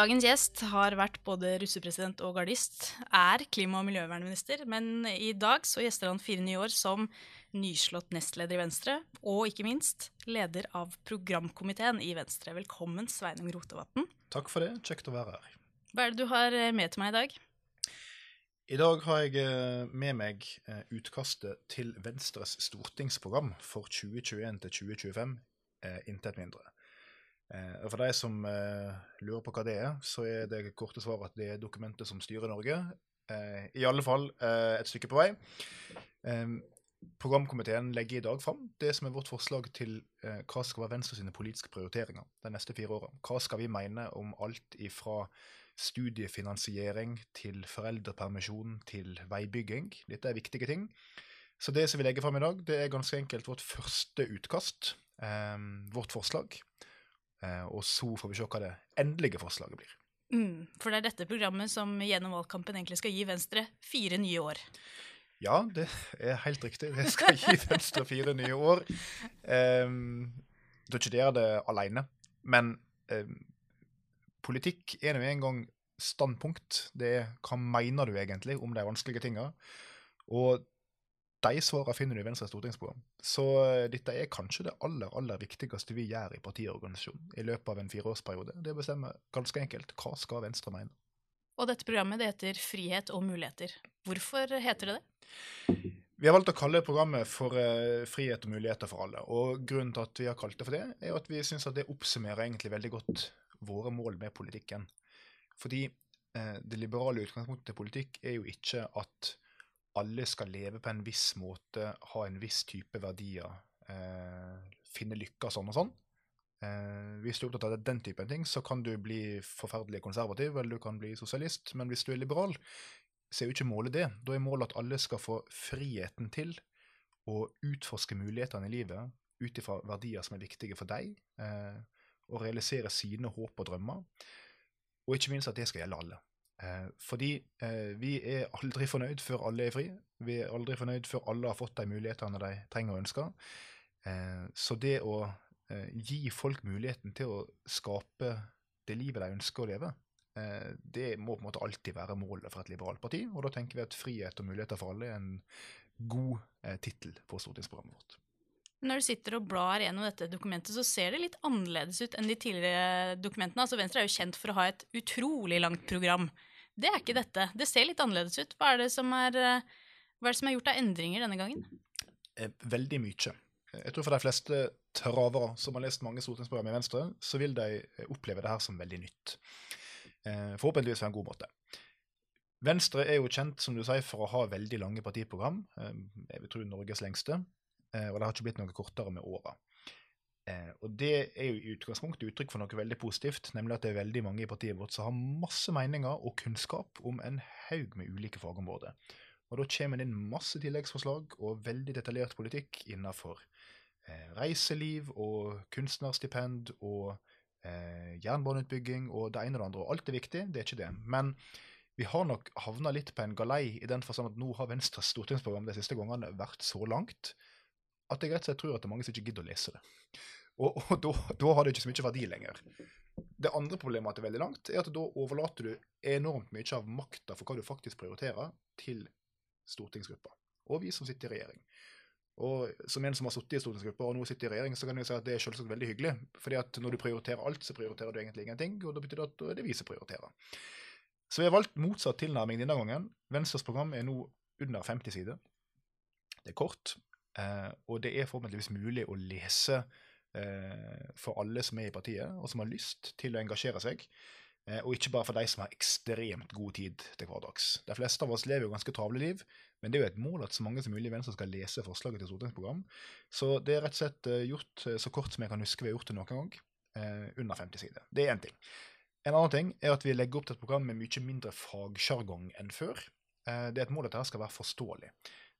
Dagens gjest har vært både russepresident og gardist, er klima- og miljøvernminister, men i dag så gjester han fire nye år som nyslått nestleder i Venstre, og ikke minst leder av programkomiteen i Venstre. Velkommen, Sveinung Rotevatn. Takk for det, kjekt å være her. Hva er det du har eh, med til meg i dag? I dag har jeg eh, med meg eh, utkastet til Venstres stortingsprogram for 2021 til 2025, intet mindre. Og For de som lurer på hva det er, så er det korte svaret at det er dokumentet som styrer Norge. I alle fall et stykke på vei. Programkomiteen legger i dag fram det som er vårt forslag til eh, hva skal være Venstre sine politiske prioriteringer de neste fire åra. Hva skal vi mene om alt ifra studiefinansiering til foreldrepermisjon til veibygging? Dette er viktige ting. Så det som vi legger fram i dag, det er ganske enkelt vårt første utkast. Eh, vårt forslag. Eh, og så får vi se hva det endelige forslaget blir. Mm, for det er dette programmet som gjennom valgkampen egentlig skal gi Venstre fire nye år. Ja, det er helt riktig. Det skal gi Venstre fire nye år. Um, du ikke der det alene, men um, politikk er nå en gang standpunkt. Det er hva mener du egentlig om de vanskelige tinga? Og de svarene finner du i Venstres stortingsprogram. Så uh, dette er kanskje det aller aller viktigste vi gjør i partiorganisasjonen i løpet av en fireårsperiode. Det bestemmer ganske enkelt hva skal Venstre mene. Og dette programmet det heter Frihet og muligheter. Hvorfor heter det det? Vi har valgt å kalle programmet for uh, Frihet og muligheter for alle. Og Grunnen til at vi har kalt det for det, er at vi syns det oppsummerer egentlig veldig godt våre mål med politikken. Fordi uh, det liberale utgangspunktet til politikk er jo ikke at alle skal leve på en viss måte, ha en viss type verdier, eh, finne lykke sånn og sånn. Eh, hvis du er opptatt av den typen ting, så kan du bli forferdelig konservativ, eller du kan bli sosialist. Men hvis du er liberal, så er jo ikke målet det. Da er målet at alle skal få friheten til å utforske mulighetene i livet ut ifra verdier som er viktige for deg, eh, og realisere sine håp og drømmer. Og ikke minst at det skal gjelde alle. Eh, fordi eh, vi er aldri fornøyd før alle er fri. Vi er aldri fornøyd før alle har fått de mulighetene de trenger og ønsker. Eh, så det å gi folk muligheten til å skape det livet de ønsker å leve, det må på en måte alltid være målet for et liberalt parti. Og da tenker vi at frihet og muligheter for alle er en god tittel på stortingsprogrammet vårt. Når du sitter og blar gjennom dette dokumentet, så ser det litt annerledes ut enn de tidligere dokumentene. Altså Venstre er jo kjent for å ha et utrolig langt program. Det er ikke dette. Det ser litt annerledes ut. Hva er det som er, eh, er, det som er gjort av endringer denne gangen? Eh, veldig mye. Jeg tror for de fleste travere som har lest mange stortingsprogram i Venstre, så vil de oppleve det her som veldig nytt. Eh, forhåpentligvis på en god måte. Venstre er jo kjent som du sier, for å ha veldig lange partiprogram. Eh, jeg vil tro Norges lengste. Eh, og det har ikke blitt noe kortere med åra. Og det er jo i utgangspunktet uttrykk for noe veldig positivt, nemlig at det er veldig mange i partiet vårt som har masse meninger og kunnskap om en haug med ulike fagområder. Og da kommer det inn masse tilleggsforslag og veldig detaljert politikk innenfor Eh, reiseliv og kunstnerstipend og eh, jernbaneutbygging og det ene og det andre. Og alt er viktig, det er ikke det. Men vi har nok havna litt på en galei i den forstand at nå har Venstres stortingsprogram de siste gangene vært så langt at jeg rett og slett tror at det er mange som ikke gidder å lese det. Og, og da, da, har det ikke så mye verdi lenger. Det andre problemet at det er veldig langt, er at da overlater du enormt mye av makta for hva du faktisk prioriterer, til stortingsgruppa og vi som sitter i regjering. Og som en som har sittet i stortingsgruppa og nå sitter i regjering, så kan jeg si at det er selvsagt veldig hyggelig. fordi at når du prioriterer alt, så prioriterer du egentlig ingenting, og da betyr det at det er vi som prioriterer. Så vi har valgt motsatt tilnærming denne gangen. Venstres program er nå under 50 sider. Det er kort, eh, og det er forhåpentligvis mulig å lese eh, for alle som er i partiet, og som har lyst til å engasjere seg. Eh, og ikke bare for de som har ekstremt god tid til hverdags. De fleste av oss lever jo ganske travle liv, men det er jo et mål at så mange som mulig Venstre skal lese forslaget til stortingsprogram. Så det er rett og slett eh, gjort eh, så kort som jeg kan huske vi har gjort det noen gang. under 50 sider. Det er én ting. En annen ting er at vi legger opp til et program med mye mindre fagsjargong enn før. det er et mål at dette skal være forståelig.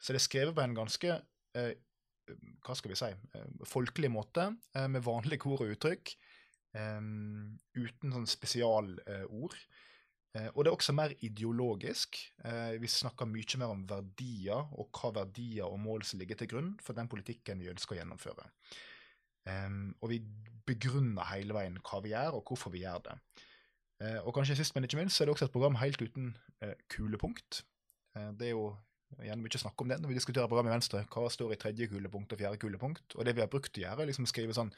Så det er skrevet på en ganske hva skal vi si, folkelig måte, med vanlige kor og uttrykk. Uten sånn spesialord. Og det er også mer ideologisk. Vi snakker mye mer om verdier, og hva verdier og mål som ligger til grunn for den politikken vi ønsker å gjennomføre. Og vi begrunner hele veien hva vi gjør, og hvorfor vi gjør det. Eh, og kanskje sist, men ikke minst, så er det også et program helt uten eh, kulepunkt. Eh, det er jo igjen mye snakk om det når vi diskuterer programmet Venstre. Hva står i tredje kulepunkt og fjerde kulepunkt? Og det vi har brukt å gjøre, er liksom skrive sånn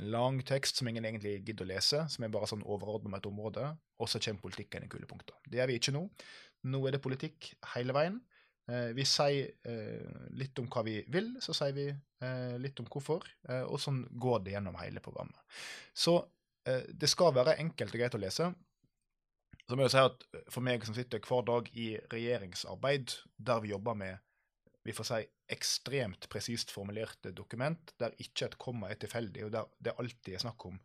en lang tekst som ingen egentlig gidder å lese, som er bare sånn overordnet med et område, og så kommer politikken i kulepunkter. Det gjør vi ikke nå. Nå er det politikk hele veien. Eh, vi sier eh, litt om hva vi vil, så sier vi eh, litt om hvorfor, og sånn går det gjennom hele programmet. Så det skal være enkelt og greit å lese. Så må jeg si at For meg som sitter hver dag i regjeringsarbeid, der vi jobber med vi får si, ekstremt presist formulerte dokument, der ikke et komma er tilfeldig, og der det alltid er snakk om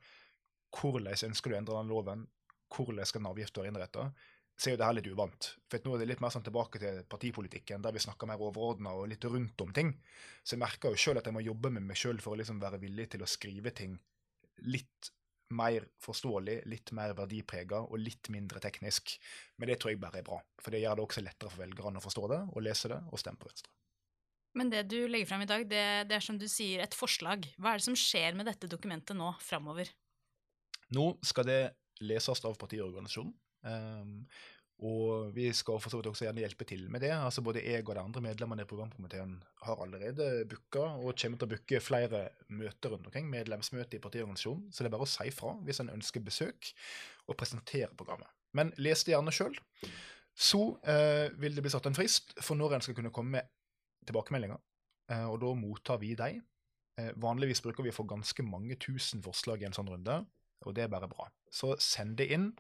hvordan ønsker du å endre den loven, hvordan skal den avgiften være innretta, så er jo det her litt uvant. For nå er det litt mer sånn tilbake til partipolitikken, der vi snakker mer overordna og litt rundt om ting. Så jeg merker jo sjøl at jeg må jobbe med meg sjøl for å liksom være villig til å skrive ting litt mer forståelig, litt mer verdiprega og litt mindre teknisk. Men det tror jeg bare er bra, for det gjør det også lettere for velgerne å forstå det og lese det og stemme på Venstre. Men det du legger fram i dag, det, det, er som du sier et forslag. Hva er det som skjer med dette dokumentet nå framover? Nå skal det leses av partiorganisasjonen. Um, og vi skal for så vidt også gjerne hjelpe til med det. Altså Både jeg og de andre medlemmene i programkomiteen har allerede booka og kommer til å booke flere møter rundt omkring, medlemsmøte i partiorganisasjonen. Så det er bare å si fra hvis en ønsker besøk, og presentere programmet. Men les det gjerne sjøl. Så eh, vil det bli satt en frist for når en skal kunne komme med tilbakemeldinger. Eh, og da mottar vi dem. Eh, vanligvis bruker vi å få ganske mange tusen forslag i en sånn runde, og det er bare bra. Så send det inn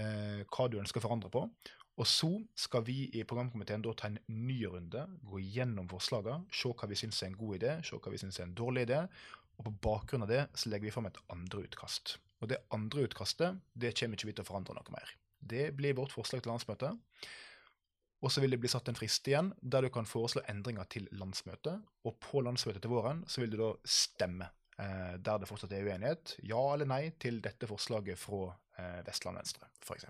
eh, hva du ønsker å forandre på. Og så skal vi i programkomiteen da ta en ny runde, gå gjennom forslagene, se hva vi syns er en god idé, se hva vi syns er en dårlig idé. Og på bakgrunn av det så legger vi fram et andre utkast. Og det andre utkastet det kommer ikke vi til å forandre noe mer. Det blir vårt forslag til landsmøtet. Og så vil det bli satt en frist igjen, der du kan foreslå endringer til landsmøtet. Og på landsmøtet til våren så vil du da stemme, eh, der det fortsatt er uenighet, ja eller nei til dette forslaget fra eh, Vestland Venstre, f.eks.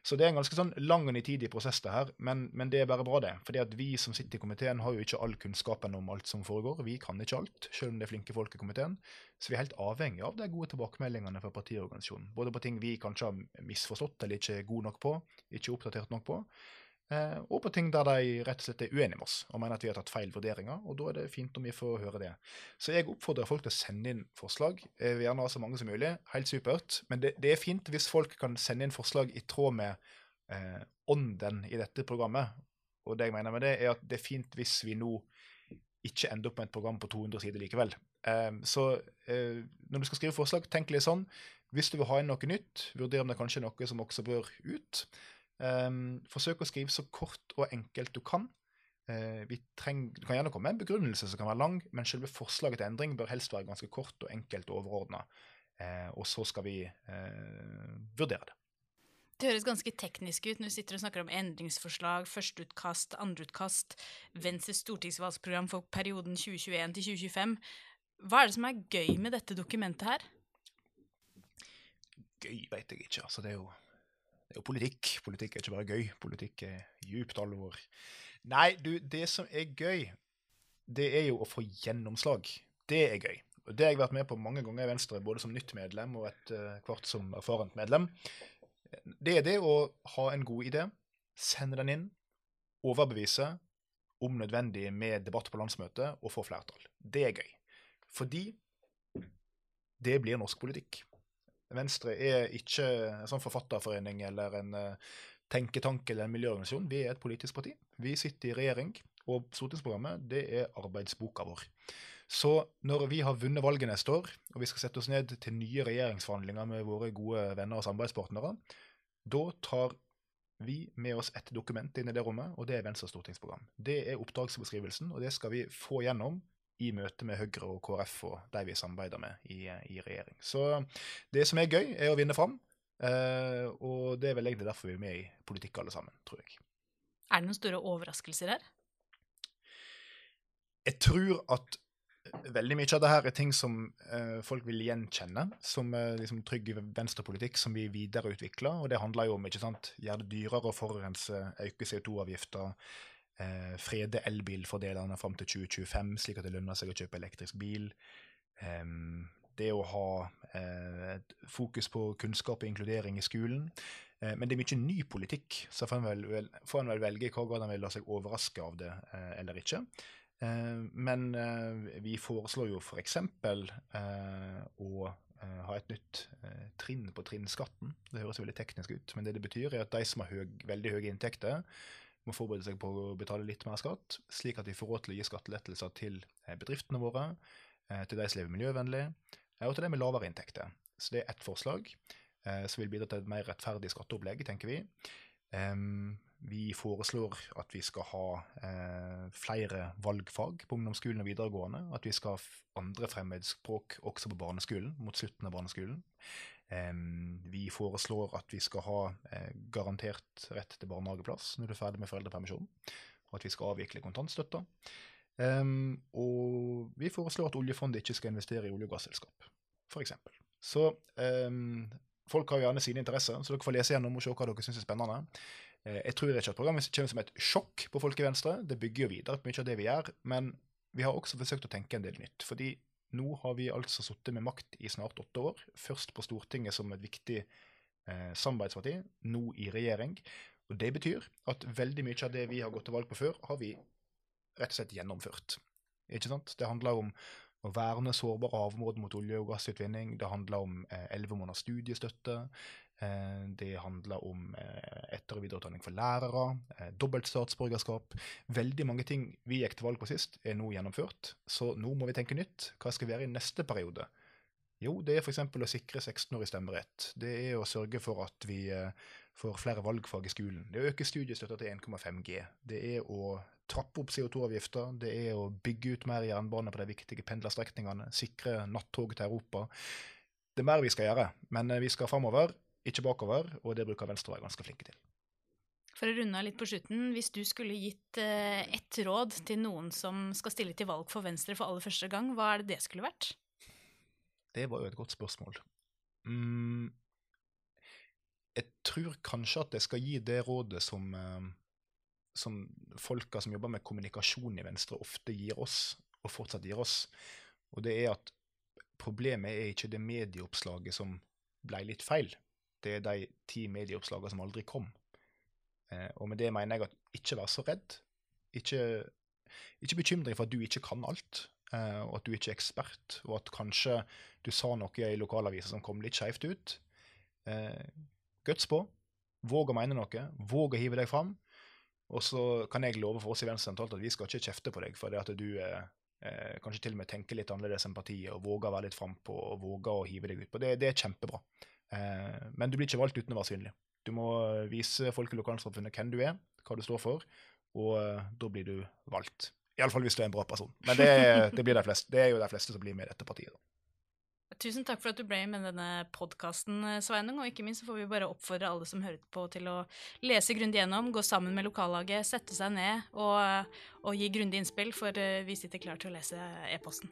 Så det er en ganske sånn lang og nitidig prosess, det her, men, men, det er bare bra, det. fordi at vi som sitter i komiteen, har jo ikke all kunnskapen om alt som foregår. Vi kan ikke alt, selv om det er flinke folk i komiteen. Så vi er helt avhengig av de gode tilbakemeldingene fra partiorganisasjonen. Både på ting vi kanskje har misforstått eller ikke er gode nok på, ikke oppdatert nok på, og på ting der de rett og slett er uenige med oss og mener at vi har tatt feil vurderinger. og Da er det fint om vi får høre det. Så jeg oppfordrer folk til å sende inn forslag. Jeg vil gjerne ha så mange som mulig. Helt supert. Men det, det er fint hvis folk kan sende inn forslag i tråd med eh, ånden i dette programmet. Og det jeg mener med det, er at det er fint hvis vi nå ikke ender opp med et program på 200 sider likevel. Eh, så eh, når du skal skrive forslag, tenk litt sånn. Hvis du vil ha inn noe nytt, vurder om det kanskje er noe som også bør ut. Um, forsøk å skrive så kort og enkelt du kan. Uh, treng, du kan gjerne komme med en begrunnelse som kan være lang, men selve forslaget til endring bør helst være ganske kort og enkelt og overordna. Uh, og så skal vi uh, vurdere det. Det høres ganske teknisk ut når du sitter og snakker om endringsforslag, førsteutkast, andreutkast, Venstres stortingsvalgsprogram for perioden 2021 til 2025. Hva er det som er gøy med dette dokumentet her? Gøy veit jeg ikke. Altså, det er jo det er jo politikk. Politikk er ikke bare gøy. Politikk er djupt alvor. Nei, du, det som er gøy, det er jo å få gjennomslag. Det er gøy. Og Det har jeg vært med på mange ganger i Venstre, både som nytt medlem og et uh, kvart som erfarent medlem. Det er det å ha en god idé, sende den inn, overbevise, om nødvendig med debatt på landsmøtet, og få flertall. Det er gøy. Fordi det blir norsk politikk. Venstre er ikke en sånn forfatterforening eller en uh, tenketank eller en miljøorganisasjon. Vi er et politisk parti. Vi sitter i regjering, og stortingsprogrammet det er arbeidsboka vår. Så når vi har vunnet valget neste år, og vi skal sette oss ned til nye regjeringsforhandlinger med våre gode venner og samarbeidspartnere, da tar vi med oss et dokument inn i det rommet, og det er Venstres stortingsprogram. Det er oppdragsbeskrivelsen, og det skal vi få gjennom i møte med Høyre og KrF og de vi samarbeider med i, i, regjering. Så det som er gøy, er å vinne fram. Uh, og det er vel egentlig derfor vi er med i politikk alle sammen, tror jeg. Er det noen store overraskelser her? Jeg tror at veldig mye av det her er ting som uh, folk vil gjenkjenne som uh, liksom, trygg venstrepolitikk som vi videreutvikler. Og det handler jo om ikke sant, gjøre det dyrere å forurense, øke CO2-avgifter, eh, frede elbilfordelene fram til 2025, slik at det lønner seg å kjøpe elektrisk bil. Um, det å ha eh, fokus på kunnskap og inkludering i skolen. Eh, men det er mye ny politikk, så får en vel, vel, får en vel velge hva grad en vil la seg overraske av det eh, eller ikke. Eh, men eh, vi foreslår jo f.eks. For eh, å ha et nytt trinn på trinnskatten. Det høres veldig teknisk ut, men det det betyr, er at de som har høy, veldig høye inntekter, må forberede seg på å betale litt mer skatt, slik at vi får råd til å gi skattelettelser til bedriftene våre, til de som lever miljøvennlig, og til de med lavere inntekter. Så det er ett forslag eh, som vil bidra til et mer rettferdig skatteopplegg, tenker vi. Vi foreslår at vi skal ha eh, flere valgfag på ungdomsskolen og videregående. At vi skal ha andre fremmedspråk også på barneskolen, mot slutten av barneskolen. Vi foreslår at vi skal ha eh, garantert rett til barnehageplass når du er ferdig med foreldrepermisjon. Og at vi skal avvikle kontantstøtta. Og vi foreslår at oljefondet ikke skal investere i olje- og gasselskap, f.eks. Så folk har gjerne sine interesser, så dere får lese gjennom og se hva dere syns er spennende. Eh, jeg tror ikke at programmet kommer som et sjokk på folk i Venstre. Det bygger jo videre på mye av det vi gjør. Men vi har også forsøkt å tenke en del nytt. fordi nå har vi altså sittet med makt i snart åtte år. Først på Stortinget som et viktig eh, samarbeidsparti, nå i regjering. Og Det betyr at veldig mye av det vi har gått til valg på før, har vi rett og slett gjennomført. Ikke sant? Det handler om å verne sårbare havområder mot olje- og gassutvinning. Det handler om eh, elleve eh, måneders studiestøtte. Eh, det handler om eh, etter- og videreutdanning for lærere. Eh, dobbelt statsborgerskap. Veldig mange ting vi gikk til valg på sist, er nå gjennomført. Så nå må vi tenke nytt. Hva skal vi gjøre i neste periode? Jo, det er f.eks. å sikre 16-årig stemmerett. Det er å sørge for at vi eh, får flere valgfag i skolen. Det er å øke studiestøtta til 1,5 G. Det er å trappe opp CO2-avgifter, det er å bygge ut mer jernbane på de viktige pendlerstrekningene, sikre nattog til Europa. Det er mer vi skal gjøre, men eh, vi skal framover, ikke bakover, og det bruker Venstre å være ganske flinke til. For å runde av litt på slutten, hvis du skulle gitt eh, ett råd til noen som skal stille til valg for Venstre for aller første gang, hva er det det skulle vært? Det var jo et godt spørsmål. Mm, tror kanskje at jeg skal gi det rådet som eh, som folka som jobber med kommunikasjon i Venstre, ofte gir oss, og fortsatt gir oss. Og det er at problemet er ikke det medieoppslaget som ble litt feil, det er de ti medieoppslagene som aldri kom. Eh, og med det mener jeg at ikke vær så redd. Ikke, ikke bekymre deg for at du ikke kan alt, eh, og at du ikke er ekspert, og at kanskje du sa noe i lokalavisa som kom litt skeivt ut. Eh, guts på. Våg å mene noe. Våg å hive deg fram. Og så kan jeg love for oss i Venstre sentralt at vi skal ikke kjefte på deg for det at du eh, eh, kanskje til og med tenker litt annerledes enn partiet og våger å være litt frampå og våger å hive deg ut på. Det, det er kjempebra. Eh, men du blir ikke valgt uten å være synlig. Du må vise folk i lokalsamfunnet hvem du er, hva du står for, og eh, da blir du valgt. Iallfall hvis du er en bra person. Men det, det, blir de fleste. det er jo de fleste som blir med i dette partiet. da. Tusen takk for at du ble med denne podkasten, Sveinung. Og ikke minst så får vi bare oppfordre alle som hører på, til å lese grundig gjennom, gå sammen med lokallaget, sette seg ned og, og gi grundig innspill, for eh, vi sitter klar til å lese e-posten.